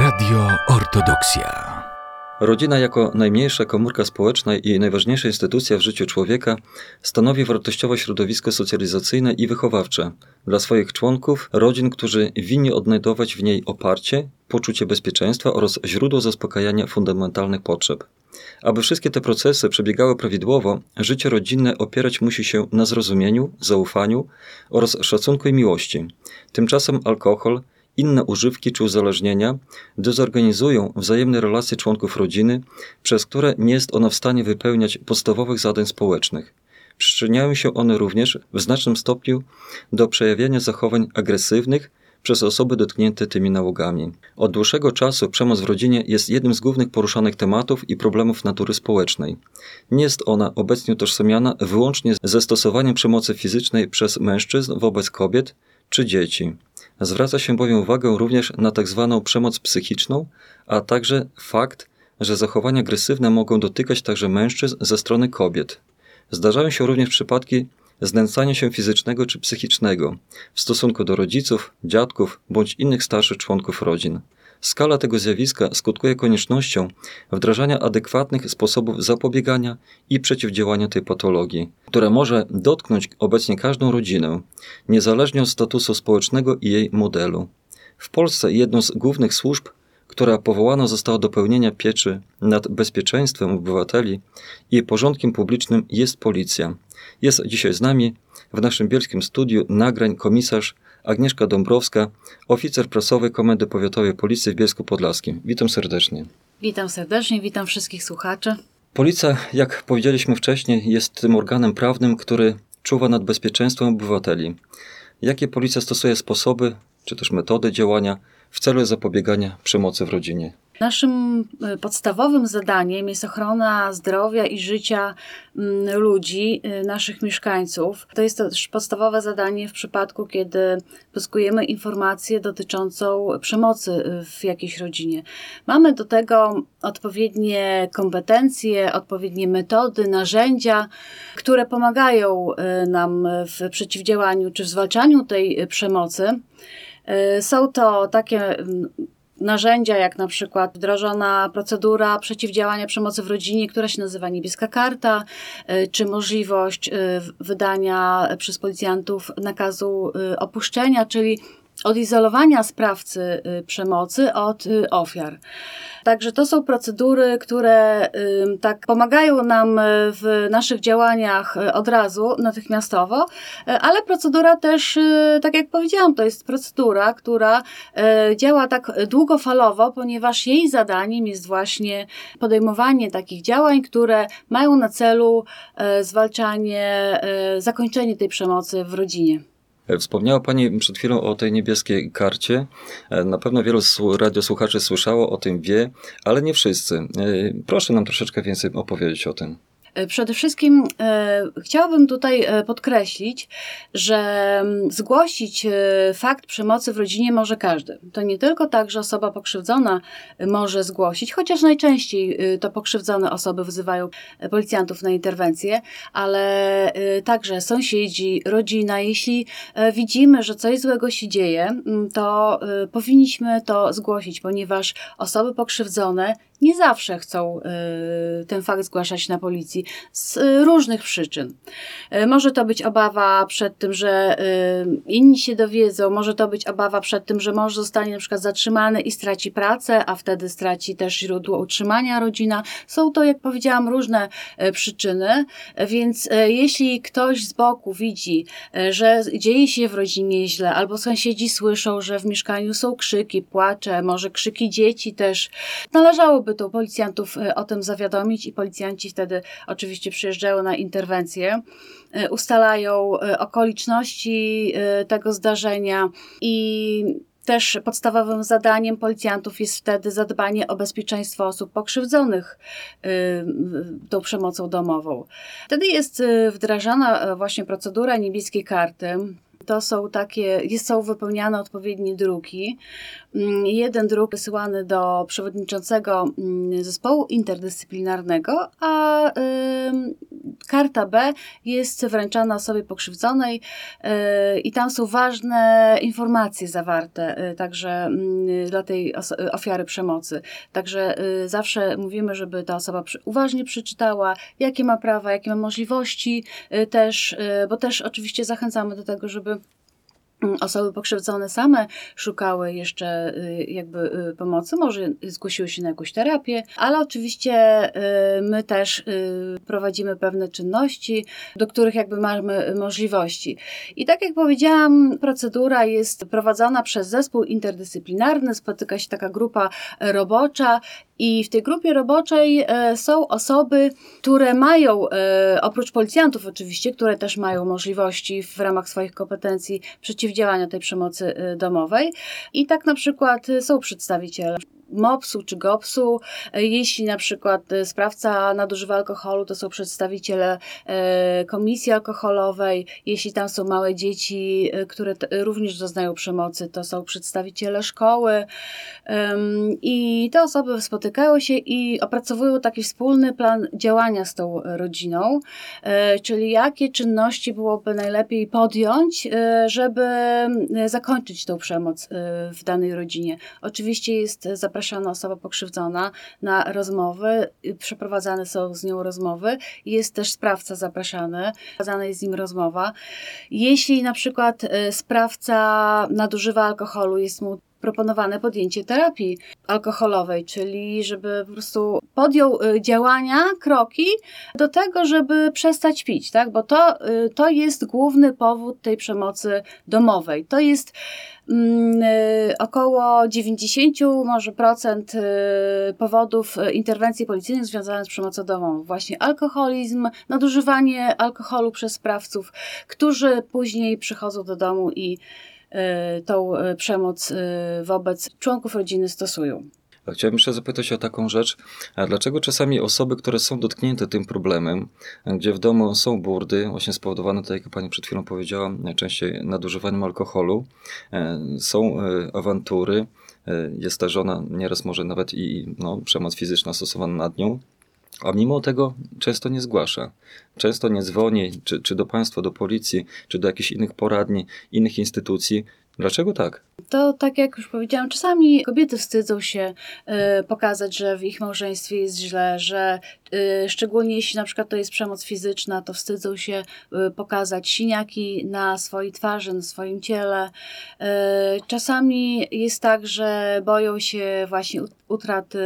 Radio Ortodoksja. Rodzina jako najmniejsza komórka społeczna i najważniejsza instytucja w życiu człowieka stanowi wartościowe środowisko socjalizacyjne i wychowawcze dla swoich członków, rodzin, którzy winni odnajdować w niej oparcie, poczucie bezpieczeństwa oraz źródło zaspokajania fundamentalnych potrzeb. Aby wszystkie te procesy przebiegały prawidłowo, życie rodzinne opierać musi się na zrozumieniu, zaufaniu oraz szacunku i miłości. Tymczasem alkohol, inne używki czy uzależnienia dezorganizują wzajemne relacje członków rodziny, przez które nie jest ona w stanie wypełniać podstawowych zadań społecznych. Przyczyniają się one również w znacznym stopniu do przejawiania zachowań agresywnych przez osoby dotknięte tymi nałogami. Od dłuższego czasu przemoc w rodzinie jest jednym z głównych poruszanych tematów i problemów natury społecznej. Nie jest ona obecnie utożsamiana wyłącznie ze stosowaniem przemocy fizycznej przez mężczyzn wobec kobiet czy dzieci. Zwraca się bowiem uwagę również na tzw. Tak przemoc psychiczną, a także fakt, że zachowania agresywne mogą dotykać także mężczyzn ze strony kobiet. Zdarzają się również przypadki znęcania się fizycznego czy psychicznego w stosunku do rodziców, dziadków bądź innych starszych członków rodzin. Skala tego zjawiska skutkuje koniecznością wdrażania adekwatnych sposobów zapobiegania i przeciwdziałania tej patologii, która może dotknąć obecnie każdą rodzinę, niezależnie od statusu społecznego i jej modelu. W Polsce jedną z głównych służb, która powołana została do pełnienia pieczy nad bezpieczeństwem obywateli i porządkiem publicznym jest policja. Jest dzisiaj z nami w naszym bielskim studiu nagrań komisarz Agnieszka Dąbrowska, oficer prasowy Komendy Powiatowej Policji w Bielsku Podlaskim. Witam serdecznie. Witam serdecznie, witam wszystkich słuchaczy. Policja, jak powiedzieliśmy wcześniej, jest tym organem prawnym, który czuwa nad bezpieczeństwem obywateli. Jakie policja stosuje sposoby czy też metody działania w celu zapobiegania przemocy w rodzinie? Naszym e, podstawowym zadaniem jest ochrona zdrowia i życia mm, ludzi, e, naszych mieszkańców. To jest też podstawowe zadanie w przypadku, kiedy pozyskujemy informację dotyczącą przemocy e, w jakiejś rodzinie. Mamy do tego odpowiednie kompetencje, odpowiednie metody, narzędzia, które pomagają nam w przeciwdziałaniu czy w zwalczaniu tej przemocy. Są to takie mm, narzędzia, jak na przykład wdrożona procedura przeciwdziałania przemocy w rodzinie, która się nazywa niebieska karta, y, czy możliwość y, wydania przez policjantów nakazu y, opuszczenia, czyli odizolowania sprawcy przemocy od ofiar. Także to są procedury, które tak pomagają nam y, w naszych działaniach y, od razu, natychmiastowo, y, ale procedura też, tak jak powiedziałam, to jest procedura, która działa tak długofalowo, ponieważ jej zadaniem jest właśnie podejmowanie takich działań, które mają na celu zwalczanie, zakończenie tej przemocy w rodzinie. E, wspomniała Pani przed chwilą o tej niebieskiej karcie. E, na pewno wielu radiosłuchaczy słyszało o tym, wie, ale nie wszyscy. E, proszę nam troszeczkę więcej opowiedzieć o tym. E, przede wszystkim e, chciałabym tutaj e, podkreślić, że mm, zgłosić fakt przemocy w rodzinie może każdy. To nie tylko tak, że osoba pokrzywdzona może zgłosić, chociaż najczęściej to pokrzywdzone osoby wzywają policjantów na interwencję, ale także sąsiedzi, rodzina. Jeśli widzimy, że coś złego się dzieje, mm, to powinniśmy to zgłosić, ponieważ osoby pokrzywdzone nie zawsze chcą y, ten fakt zgłaszać na policji z różnych przyczyn. Y, może to być obawa przed tym, że y, inni się dowiedzą, może to być obawa przed tym, że mąż zostanie na przykład zatrzymany i straci pracę, a wtedy straci też źródło utrzymania rodzina. Są to, jak powiedziałam, różne przyczyny, więc jeśli ktoś z boku widzi, że dzieje się w rodzinie źle, albo sąsiedzi słyszą, że w mieszkaniu są krzyki, płacze, może krzyki dzieci też, należałoby to policjantów e, o tym zawiadomić i policjanci wtedy oczywiście przyjeżdżają na interwencję, e, ustalają e, okoliczności tego zdarzenia i też podstawowym zadaniem policjantów jest wtedy zadbanie o bezpieczeństwo osób pokrzywdzonych tą przemocą domową. Wtedy jest wdrażana właśnie procedura niebieskiej karty, to są takie, są wypełniane odpowiednie druki. Mm, jeden druk wysyłany do przewodniczącego mm, zespołu interdyscyplinarnego, a y, karta B jest wręczana osobie pokrzywdzonej y, i tam są ważne informacje zawarte, y, także y, dla tej ofiary przemocy. Także y, zawsze mówimy, żeby ta osoba uważnie przeczytała, jakie ma prawa, jakie ma możliwości y, też, bo też oczywiście zachęcamy do tego, żeby Mm, osoby pokrzywdzone same szukały jeszcze y, jakby y, pomocy, może zgłosiły się na jakąś terapię, ale oczywiście y, my też prowadzimy pewne czynności, do których jakby mamy możliwości. I tak jak powiedziałam, procedura jest prowadzona przez zespół interdyscyplinarny, spotyka się taka grupa robocza i w tej grupie roboczej są osoby, które mają, oprócz policjantów oczywiście, które też mają możliwości w ramach swoich kompetencji przeciwdziałania tej przemocy e, domowej. I tak na przykład są przedstawiciele MOPS-u czy GOPS-u. Jeśli na przykład e, sprawca nadużywa alkoholu, to są przedstawiciele e, komisji alkoholowej. Jeśli tam są małe dzieci, e, które również doznają przemocy, to są przedstawiciele szkoły. I te osoby spotykają się i opracowują taki wspólny plan działania z tą rodziną, czyli jakie czynności byłoby najlepiej podjąć, żeby zakończyć tą przemoc w danej rodzinie. Oczywiście jest zapraszanie zapraszana osoba pokrzywdzona na rozmowy, przeprowadzane są z nią rozmowy, jest też sprawca zapraszany, przeprowadzana jest z nim rozmowa. Jeśli na przykład y, sprawca nadużywa alkoholu, jest mu proponowane podjęcie terapii alkoholowej, czyli żeby po prostu podjął y, działania, kroki do tego, żeby przestać pić, tak? Bo to, y, to jest główny powód tej przemocy domowej. To jest mm, y, około 90 może procent powodów interwencji policyjnych związanych z przemocą domową. Właśnie alkoholizm, nadużywanie alkoholu przez sprawców, którzy później przychodzą do domu i tą e, przemoc e, wobec członków rodziny stosują. Chciałbym jeszcze zapytać o taką rzecz. A dlaczego czasami osoby, które są dotknięte tym problemem, gdzie w domu są burdy, właśnie spowodowane, tak jak pani przed chwilą powiedziała, najczęściej nadużywaniem alkoholu, są awantury, jest ta żona nieraz może nawet i no, przemoc fizyczna stosowana nad nią, a mimo tego często nie zgłasza. Często nie dzwoni, czy, czy do państwa, do policji, czy do jakichś innych poradni, innych instytucji. Dlaczego tak? To tak jak już powiedziałam, czasami kobiety wstydzą się y, pokazać, że w ich małżeństwie jest źle, że y, szczególnie jeśli na przykład to jest przemoc fizyczna, to wstydzą się y, pokazać siniaki na swojej twarzy, na swoim ciele. Czasami jest tak, że boją się właśnie utraty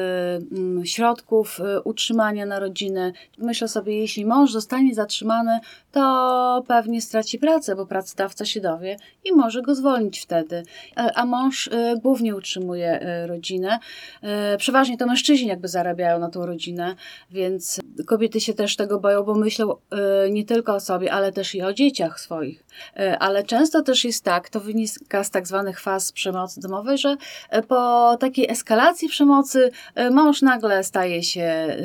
mm, środków utrzymania na rodzinę. Myślę sobie, jeśli mąż zostanie zatrzymany, to pewnie straci pracę, bo pracodawca się dowie i może go zwolnić wtedy a mąż e, głównie utrzymuje e, rodzinę. Przeważnie to mężczyźni jakby zarabiają na tą rodzinę, więc kobiety się też tego boją, bo myślą nie tylko o sobie, ale też i o dzieciach swoich. Ale często też jest tak, to wynika z tak zwanych faz przemocy domowej, że po takiej eskalacji przemocy mąż nagle staje się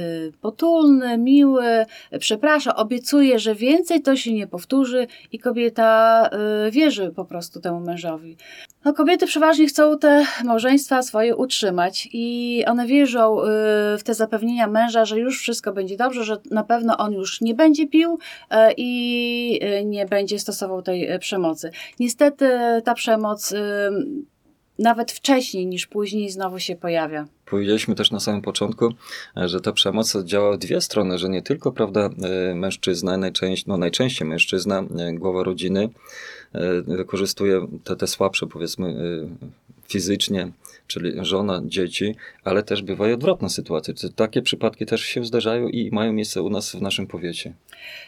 potulny, miły, przeprasza, obiecuje, że więcej to się nie powtórzy i kobieta wierzy po prostu temu mężowi. No, kobiety przeważnie chcą te małżeństwa swoje utrzymać i one wierzą w te zapewnienia męża, że już wszystko będzie dobrze, że na pewno on już nie będzie pił i nie będzie stosował tej przemocy. Niestety ta przemoc nawet wcześniej niż później znowu się pojawia. Powiedzieliśmy też na samym początku, że ta przemoc działa w dwie strony, że nie tylko prawda, mężczyzna, najczęściej, no najczęściej mężczyzna, głowa rodziny, E, wykorzystuje te, te słabsze, powiedzmy, e, fizycznie, czyli żona, dzieci, ale też bywają odwrotne sytuacje. Takie przypadki też się zdarzają i mają miejsce u nas w naszym powiecie.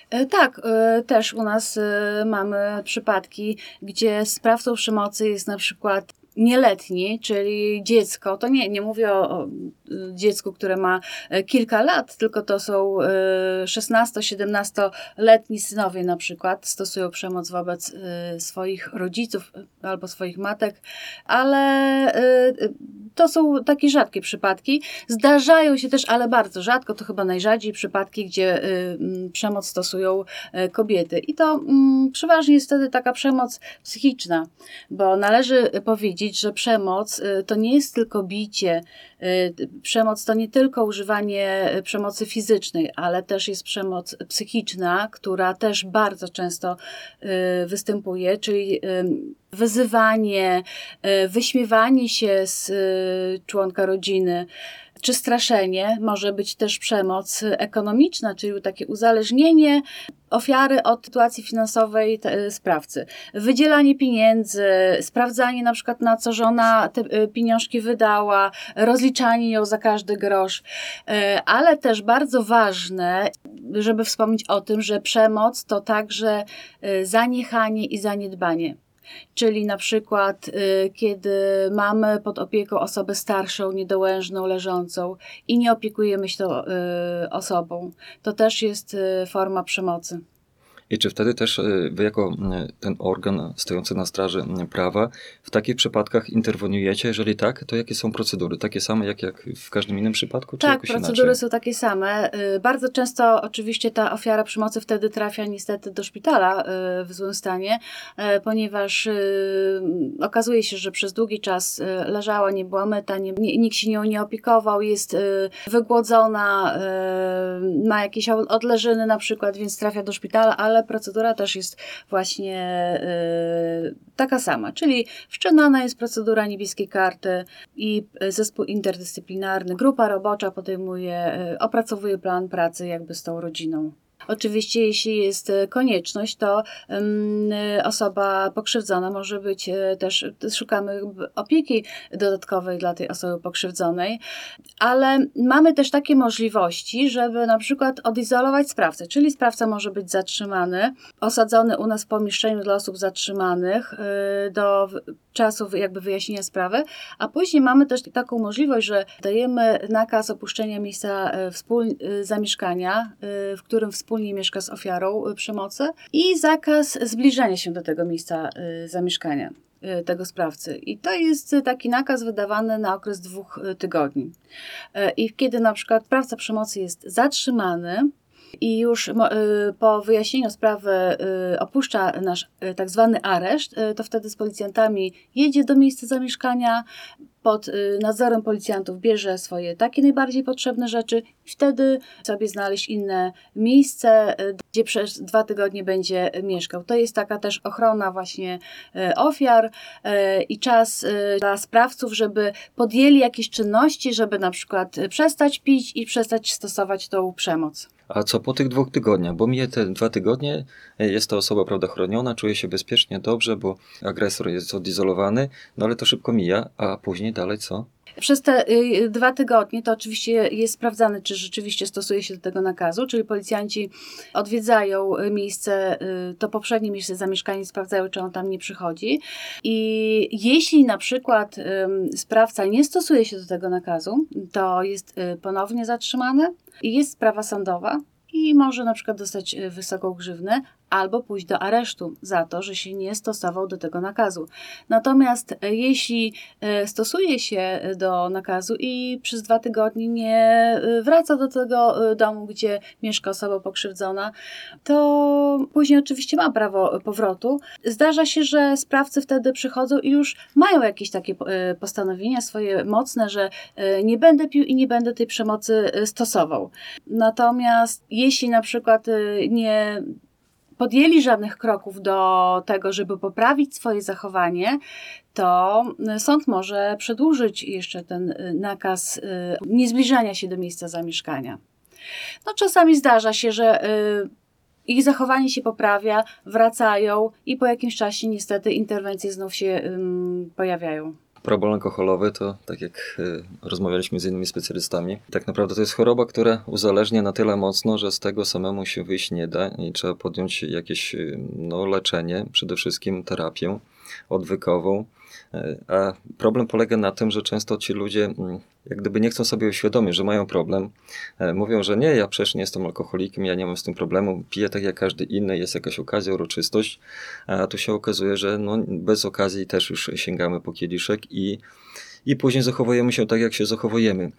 E, tak, też u nas mamy przypadki, gdzie sprawcą przemocy jest na przykład nieletni, czyli dziecko, to nie, nie mówię o, o dziecku, które ma kilka lat, tylko to są 16-17-letni synowie na przykład stosują przemoc wobec swoich rodziców albo swoich matek, ale to są takie rzadkie przypadki. Zdarzają się też, ale bardzo rzadko, to chyba najrzadziej przypadki, gdzie przemoc stosują kobiety. I to przeważnie jest wtedy taka przemoc psychiczna, bo należy powiedzieć, że przemoc to nie jest tylko bicie, przemoc to nie tylko używanie przemocy fizycznej, ale też jest przemoc psychiczna, która też bardzo często występuje, czyli wyzywanie, wyśmiewanie się z członka rodziny, czy straszenie, może być też przemoc ekonomiczna, czyli takie uzależnienie ofiary od sytuacji finansowej te, sprawcy. Wydzielanie pieniędzy, sprawdzanie na przykład na co żona te y, pieniążki wydała, rozliczanie ją za każdy grosz, y, ale też bardzo ważne, żeby wspomnieć o tym, że przemoc to także y, zaniechanie i zaniedbanie. Czyli na przykład, y, kiedy mamy pod opieką osobę starszą, niedołężną, leżącą i nie opiekujemy się tą y, osobą, to też jest y, forma przemocy. I czy wtedy też e, wy, jako e, ten organ stojący na straży prawa, w takich przypadkach interweniujecie? Jeżeli tak, to jakie są procedury? Takie same jak, jak w każdym innym przypadku? Czy tak, procedury inaczej? są takie same. Y, bardzo często oczywiście ta ofiara przemocy wtedy trafia niestety do szpitala w złym stanie, ponieważ okazuje się, że przez długi czas leżała, nie była myta, nie, nikt się nią nie opiekował, jest wygłodzona, ma jakieś odleżyny na przykład, więc trafia do szpitala, ale procedura też jest właśnie y, taka sama, czyli wszczynana jest procedura niebieskiej karty i zespół interdyscyplinarny, grupa robocza podejmuje, y, opracowuje plan pracy jakby z tą rodziną. Oczywiście, jeśli jest e, konieczność, to osoba pokrzywdzona może być e, też, szukamy opieki dodatkowej dla tej osoby pokrzywdzonej, ale mamy też takie możliwości, żeby na przykład odizolować sprawcę, czyli sprawca może być zatrzymany, osadzony u nas w pomieszczeniu dla osób zatrzymanych e, do czasu jakby wyjaśnienia sprawy, a później mamy też taką możliwość, że dajemy nakaz opuszczenia miejsca wspól- zamieszkania, w którym wspólnie wspólnie mieszka z ofiarą y, przemocy i zakaz zbliżania się do tego miejsca y, zamieszkania y, tego sprawcy. I to jest taki nakaz wydawany na okres dwóch tygodni. I kiedy na przykład sprawca przemocy jest zatrzymany, i już po wyjaśnieniu sprawy opuszcza nasz tak zwany areszt, to wtedy z policjantami jedzie do miejsca zamieszkania, pod y, nadzorem policjantów bierze swoje takie najbardziej potrzebne rzeczy i wtedy sobie znaleźć inne miejsce, y, gdzie przez dwa tygodnie będzie mieszkał. To jest taka też ochrona właśnie y, ofiar i czas dla sprawców, żeby podjęli jakieś czynności, żeby na przykład przestać pić i przestać stosować tą przemoc. A co po tych dwóch tygodniach? Bo mije te dwa tygodnie, e, jest ta osoba prawda chroniona, czuje się bezpiecznie, dobrze, bo agresor jest odizolowany, no ale to szybko mija, a później dalej co? Przez te y, dwa tygodnie to oczywiście jest sprawdzane, czy rzeczywiście stosuje się do tego nakazu, czyli policjanci odwiedzają y, miejsce, y, to poprzednie miejsce zamieszkania, sprawdzają, czy on tam nie przychodzi. I jeśli na przykład sprawca nie stosuje się do tego nakazu, to jest ponownie zatrzymany jest sprawa sądowa i może na przykład dostać wysoką grzywnę, albo pójść do aresztu za to, że się nie stosował do tego nakazu. Natomiast e, jeśli e, stosuje się do nakazu i przez dwa tygodnie nie e, wraca do tego domu, gdzie mieszka osoba pokrzywdzona, to później oczywiście ma prawo powrotu. Zdarza się, że sprawcy wtedy przychodzą i już mają jakieś takie postanowienia swoje mocne, że nie będę pił i nie będę tej przemocy stosował. Natomiast jeśli na przykład nie podjęli żadnych kroków do tego, żeby poprawić swoje zachowanie, to sąd może przedłużyć jeszcze ten y, nakaz y, niezbliżania się do miejsca zamieszkania. No, czasami zdarza się, że y, ich zachowanie się poprawia, wracają i po jakimś czasie niestety interwencje znów się pojawiają. Problem alkoholowy to, tak jak y, rozmawialiśmy z innymi specjalistami, tak naprawdę to jest choroba, która uzależnia na tyle mocno, że z tego samemu się wyjść nie da i trzeba podjąć jakieś y, no, leczenie, przede wszystkim terapię. odwykową. A problem polega na tym, że często ci ludzie mm, jak gdyby nie chcą sobie uświadomić, że mają problem. Mówią, że nie, ja przecież nie jestem alkoholikiem, ja nie mam z tym problemu, piję tak jak każdy inny, jest jakaś okazja, uroczystość, a tu się okazuje, że no, bez okazji też już sięgamy po kieliszek i, i później zachowujemy się tak, jak się zachowujemy.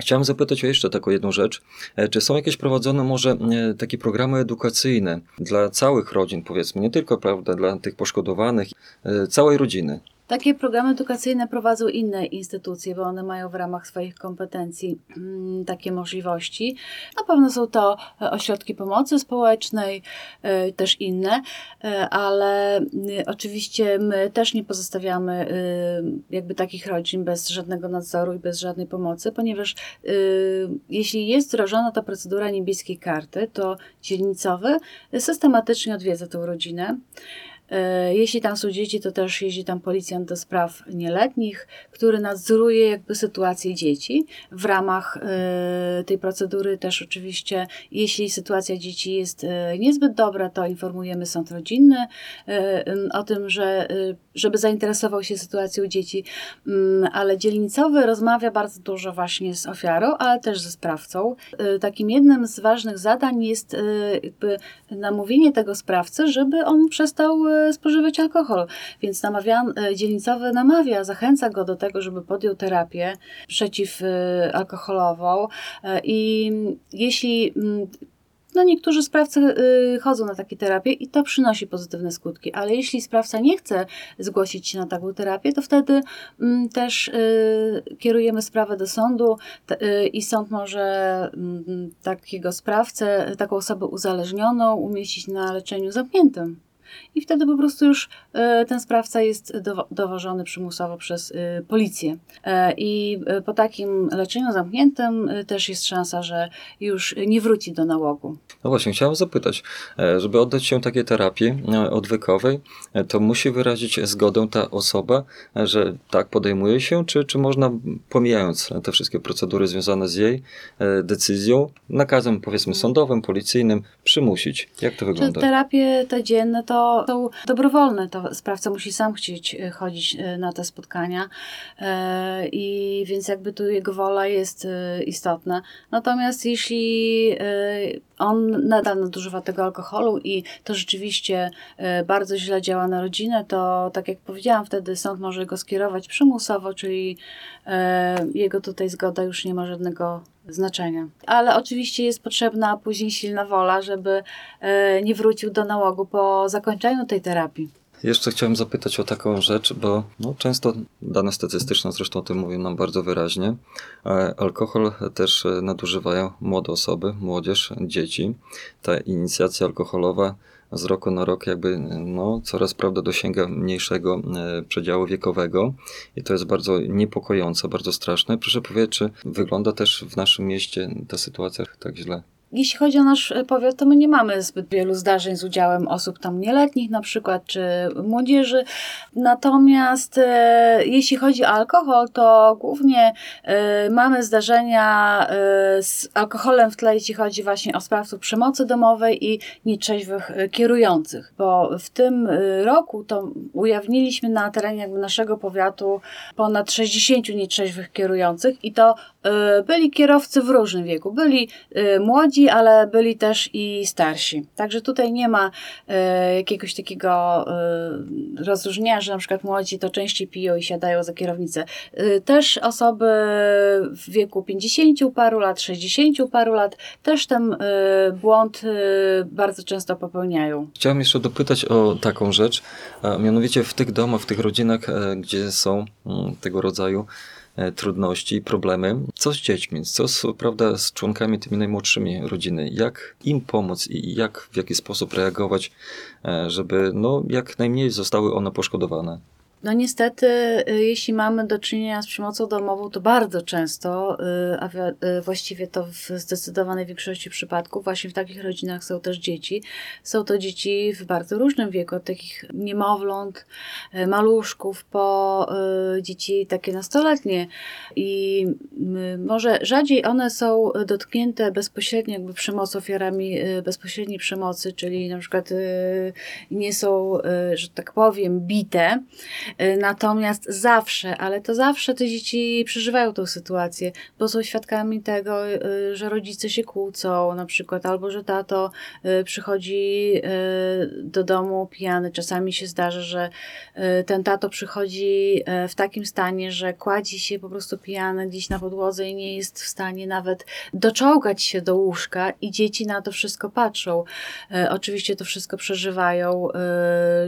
Chciałem zapytać o jeszcze taką jedną rzecz. E, czy są jakieś prowadzone może e, takie programy edukacyjne dla całych rodzin, powiedzmy, nie tylko prawda, dla tych poszkodowanych, e, całej rodziny? Takie programy edukacyjne prowadzą inne instytucje, bo one mają w ramach swoich kompetencji mm, takie możliwości. Na pewno są to e, ośrodki pomocy społecznej, e, też inne, e, ale oczywiście my też nie pozostawiamy jakby takich rodzin bez żadnego nadzoru i bez żadnej pomocy, ponieważ jeśli jest wdrożona ta procedura niebieskiej karty, to dzielnicowy systematycznie odwiedza tę rodzinę. E, jeśli tam są dzieci, to też jeździ tam policjant do spraw nieletnich, który nadzoruje jakby sytuację dzieci. W ramach e, tej procedury też oczywiście, jeśli sytuacja dzieci jest e, niezbyt dobra, to informujemy sąd rodzinny o tym, że żeby zainteresował się sytuacją dzieci, mm, ale dzielnicowy rozmawia bardzo dużo właśnie z ofiarą, ale też ze sprawcą. Takim jednym z ważnych zadań jest namówienie tego sprawcy, żeby on przestał spożywać alkohol. Więc namawian, e, dzielnicowy namawia, zachęca go do tego, żeby podjął terapię przeciwalkoholową e, i jeśli mm, no niektórzy sprawcy y, chodzą na takie terapie i to przynosi pozytywne skutki, ale jeśli sprawca nie chce zgłosić się na taką terapię, to wtedy mm, też y, kierujemy sprawę do sądu y, i sąd może mm, takiego sprawcę, taką osobę uzależnioną umieścić na leczeniu zamkniętym i wtedy po prostu już e, ten sprawca jest dowożony przymusowo przez e, policję. E, I po takim leczeniu zamkniętym też jest szansa, że już nie wróci do nałogu. No właśnie, chciałem zapytać, żeby oddać się takiej terapii odwykowej, to musi wyrazić zgodę ta osoba, że tak podejmuje się, czy, czy można pomijając te wszystkie procedury związane z jej decyzją, nakazem powiedzmy sądowym, policyjnym, przymusić? Jak to wygląda? Terapie te dzienne to są dobrowolne. To sprawca musi sam chcieć e, chodzić e, na te spotkania e, i więc jakby tu jego wola jest istotna. Natomiast jeśli on nadal nadużywa tego alkoholu i to rzeczywiście bardzo źle działa na rodzinę, to tak jak powiedziałam, wtedy sąd może go skierować przymusowo, czyli jego tutaj zgoda już nie ma żadnego znaczenia. Ale oczywiście jest potrzebna później silna wola, żeby e, nie wrócił do nałogu po zakończeniu tej terapii. Jeszcze chciałem zapytać o taką rzecz, bo no, często dane statystyczne zresztą o tym mówią nam bardzo wyraźnie. E, alkohol też nadużywają młode osoby, młodzież, dzieci. Ta inicjacja alkoholowa z roku na rok jakby no, coraz prawda dosięga mniejszego e, przedziału wiekowego i to jest bardzo niepokojące, bardzo straszne. Proszę powiedzieć, czy wygląda też w naszym mieście ta sytuacja tak źle? Jeśli chodzi o nasz powiat, to my nie mamy zbyt wielu zdarzeń z udziałem osób tam nieletnich na przykład, czy młodzieży. Natomiast e, jeśli chodzi o alkohol, to głównie e, mamy zdarzenia e, z alkoholem w tle, jeśli chodzi właśnie o sprawców przemocy domowej i nietrzeźwych e, kierujących. Bo w tym e, roku to ujawniliśmy na terenie naszego powiatu ponad 60 nietrzeźwych kierujących i to e, byli kierowcy w różnym wieku. Byli młodzi, młodzi, ale byli też i starsi. Także tutaj nie ma e, jakiegoś takiego e, rozróżnienia, że na przykład młodzi to częściej piją i siadają za kierownicę. E, też osoby w wieku 50 paru lat, 60 paru lat też ten błąd bardzo często popełniają. Chciałem jeszcze dopytać o taką rzecz, mianowicie w tych domach, w tych rodzinach, gdzie są mm, tego rodzaju trudności i problemy. Co z dziećmi, co z, prawda, z członkami tymi najmłodszymi rodziny? Jak im pomóc i jak, w jaki sposób reagować, e, żeby no, jak najmniej zostały one poszkodowane? No niestety, y, jeśli mamy do czynienia z przemocą domową, to bardzo często, y, a y, właściwie to w zdecydowanej większości przypadków, właśnie w takich rodzinach są też dzieci. Są to dzieci w bardzo różnym wieku, od takich niemowląt, maluszków, po dzieci takie nastoletnie. I może rzadziej one są dotknięte bezpośrednio jakby przemocą, ofiarami bezpośredniej przemocy, czyli na przykład nie są, że tak powiem, bite, natomiast zawsze, ale to zawsze te dzieci przeżywają tą sytuację, bo są świadkami tego, y, że rodzice się kłócą, na przykład, albo że tato y, przychodzi do domu pijany. Czasami się zdarza, że ten tato przychodzi w takim stanie, że kładzi się po prostu pijany gdzieś na podłodze i nie jest w stanie nawet doczołgać się do łóżka, i dzieci na to wszystko patrzą. Oczywiście to wszystko przeżywają.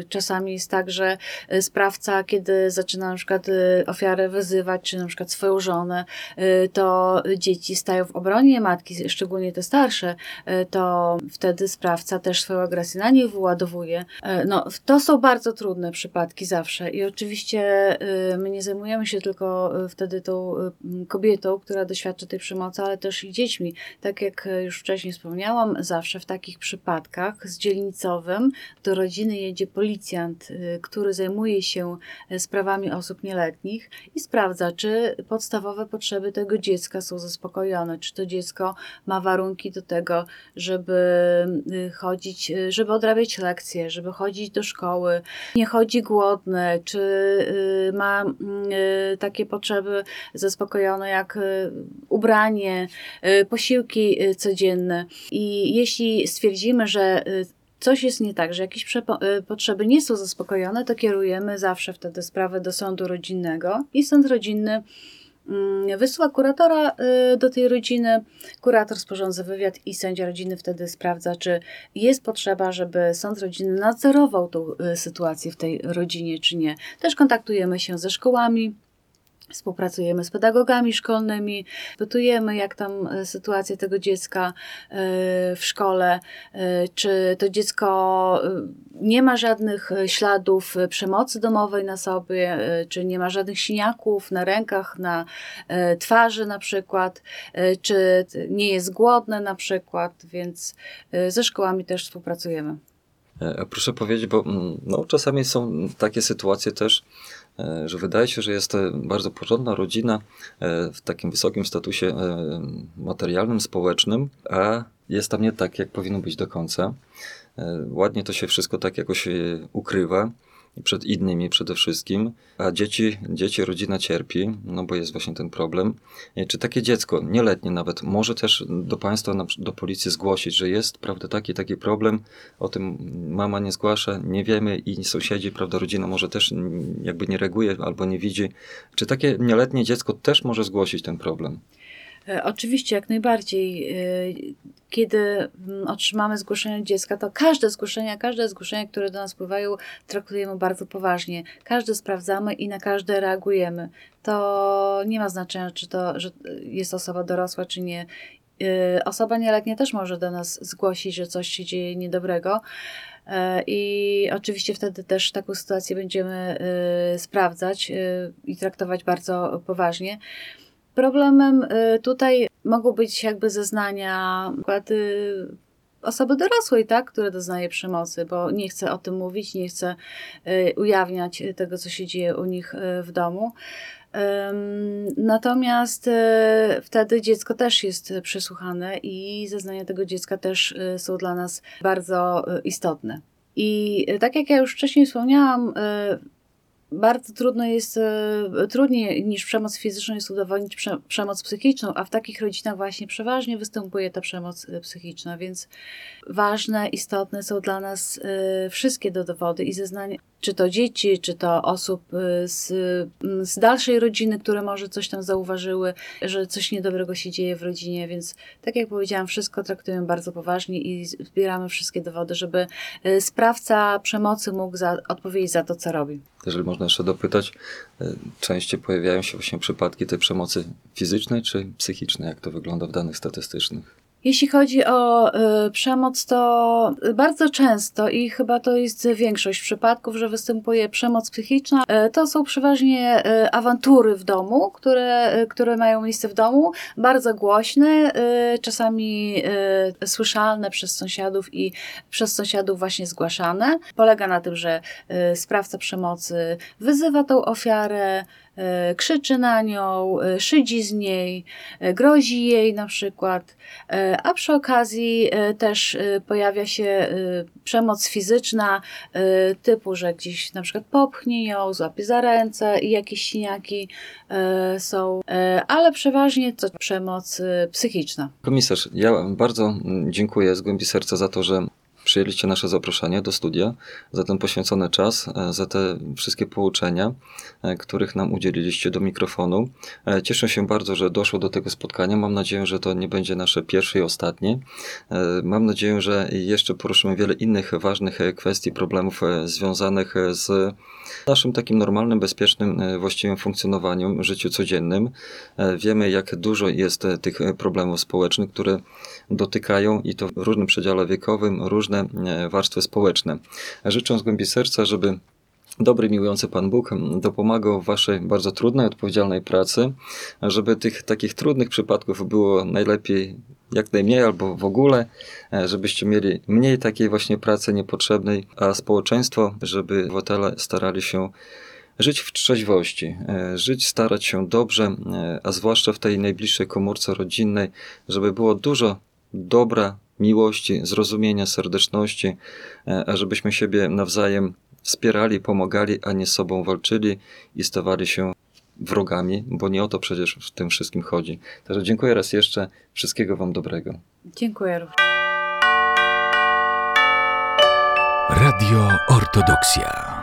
Czasami jest tak, że sprawca kiedy zaczyna na przykład y, ofiarę wyzywać, czy na przykład swoją żonę, y, to dzieci stają w obronie matki, szczególnie te starsze, y, to wtedy sprawca też swoją agresję na nich wyładowuje. No, to są bardzo trudne przypadki zawsze i oczywiście my nie zajmujemy się tylko wtedy tą kobietą, która doświadczy tej przemocy, ale też i dziećmi. Tak jak już wcześniej wspomniałam, zawsze w takich przypadkach z dzielnicowym do rodziny jedzie policjant, który zajmuje się sprawami osób nieletnich i sprawdza, czy podstawowe potrzeby tego dziecka są zaspokojone, czy to dziecko ma warunki do tego, żeby y, chodzić, y, żeby odrabiać lekcje, żeby chodzić do szkoły, nie chodzi głodne, czy y, ma takie potrzeby zaspokojone jak ubranie, posiłki codzienne. I jeśli stwierdzimy, że coś jest nie tak, że jakieś y, potrzeby nie są zaspokojone, to kierujemy zawsze wtedy sprawę do sądu rodzinnego i sąd rodzinny mm, wysyła kuratora y, do tej rodziny, kurator sporządza wywiad i sędzia rodziny wtedy sprawdza, czy jest potrzeba, żeby sąd rodzinny nadzorował tą y, sytuację w tej rodzinie, czy nie. Też kontaktujemy się ze szkołami, Współpracujemy z pedagogami szkolnymi, pytujemy, jak tam e, sytuacja tego dziecka e, w szkole, e, czy to dziecko nie ma żadnych śladów przemocy domowej na sobie, czy nie ma żadnych siniaków na rękach, na twarzy na przykład, czy nie jest głodne na przykład, więc ze szkołami też współpracujemy. Proszę powiedzieć, bo mm, no, czasami są takie sytuacje też, że wydaje się, że jest bardzo porządna rodzina e, w takim wysokim statusie e, materialnym, społecznym, a jest tam nie tak, jak powinno być do końca. Ładnie to się wszystko tak jakoś ukrywa przed innymi przede wszystkim, a dzieci, dzieci, rodzina cierpi, no bo jest właśnie ten problem. Czy takie dziecko, nieletnie nawet, może też do państwa, do policji zgłosić, że jest, prawda, taki, taki problem, o tym mama nie zgłasza, nie wiemy i sąsiedzi, prawda, rodzina może też jakby nie reaguje albo nie widzi. Czy takie nieletnie dziecko też może zgłosić ten problem? E, oczywiście, jak najbardziej. E, kiedy mm, otrzymamy zgłoszenie dziecka, to każde zgłoszenie, każde zgłoszenie, które do nas pływają, traktujemy bardzo poważnie. Każde sprawdzamy i na każde reagujemy. To nie ma znaczenia, czy to że jest osoba dorosła, czy nie. E, osoba nieletnia też może do nas zgłosić, że coś się dzieje niedobrego. I oczywiście wtedy też taką sytuację będziemy sprawdzać i traktować bardzo poważnie. Problemem y, tutaj mogą być jakby zeznania przykład, osoby dorosłej, tak, która doznaje przemocy, bo nie chce o tym mówić, nie chce y, ujawniać tego, co się dzieje u nich y, w domu. Natomiast wtedy dziecko też jest przesłuchane i zeznania tego dziecka też są dla nas bardzo istotne. I tak jak ja już wcześniej wspomniałam, bardzo trudno jest, e, trudniej niż przemoc fizyczną jest udowodnić prze, przemoc psychiczną, a w takich rodzinach właśnie przeważnie występuje ta przemoc e, psychiczna, więc ważne, istotne są dla nas e, wszystkie dowody i zeznania czy to dzieci, czy to osób y, z, mm, z dalszej rodziny, które może coś tam zauważyły, że coś niedobrego się dzieje w rodzinie, więc tak jak powiedziałam, wszystko traktujemy bardzo poważnie i zbieramy wszystkie dowody, żeby y, sprawca przemocy mógł za, odpowiedzieć za to, co robi. Jeżeli można jeszcze dopytać, y, częściej pojawiają się właśnie przypadki tej przemocy fizycznej czy psychicznej, jak to wygląda w danych statystycznych? Jeśli chodzi o y, przemoc, to bardzo często i chyba to jest większość przypadków, że występuje przemoc psychiczna. Y, to są przeważnie y, awantury w domu, które, y, które mają miejsce w domu, bardzo głośne, y, czasami y, słyszalne przez sąsiadów i przez sąsiadów właśnie zgłaszane. Polega na tym, że sprawca przemocy wyzywa tą ofiarę, krzyczy na nią, y, szydzi z niej, y, grozi jej na przykład, a przy okazji też pojawia się przemoc fizyczna, typu, że gdzieś na przykład popchnie ją, złapie za ręce i jakieś siniaki są, ale przeważnie to przemoc psychiczna. Komisarz, ja bardzo mm, dziękuję z głębi serca za to, że przyjęliście nasze zaproszenie do studia, za ten poświęcony czas, e, za te wszystkie pouczenia, e, których nam udzieliliście do mikrofonu. E, Cieszę się bardzo, że doszło do tego spotkania. Mam nadzieję, że to nie będzie nasze pierwsze i ostatnie. Mam nadzieję, że jeszcze poruszymy wiele innych ważnych kwestii, problemów związanych z naszym takim normalnym, bezpiecznym, właściwym funkcjonowaniem, życiu codziennym. Wiemy, jak dużo jest tych problemów społecznych, które dotykają i to w różnym przedziale wiekowym różne e, warstwy społeczne. Życzę z głębi serca, żeby dobry, miłujący Pan Bóg dopomagał w Waszej bardzo trudnej, odpowiedzialnej pracy, żeby tych takich trudnych przypadków było najlepiej jak najmniej albo w ogóle, e, żebyście mieli mniej takiej właśnie pracy niepotrzebnej, a społeczeństwo, żeby obywatele starali się żyć w trzeźwości, e, żyć, starać się dobrze, a zwłaszcza w tej najbliższej komórce rodzinnej, żeby było dużo dobra, miłości, zrozumienia, serdeczności, e, a żebyśmy siebie nawzajem wspierali, pomagali, a nie sobą walczyli i stawali się wrogami, bo nie o to przecież w tym wszystkim chodzi. Także dziękuję raz jeszcze, wszystkiego Wam dobrego. Dziękuję również. Radio Ortodoksja.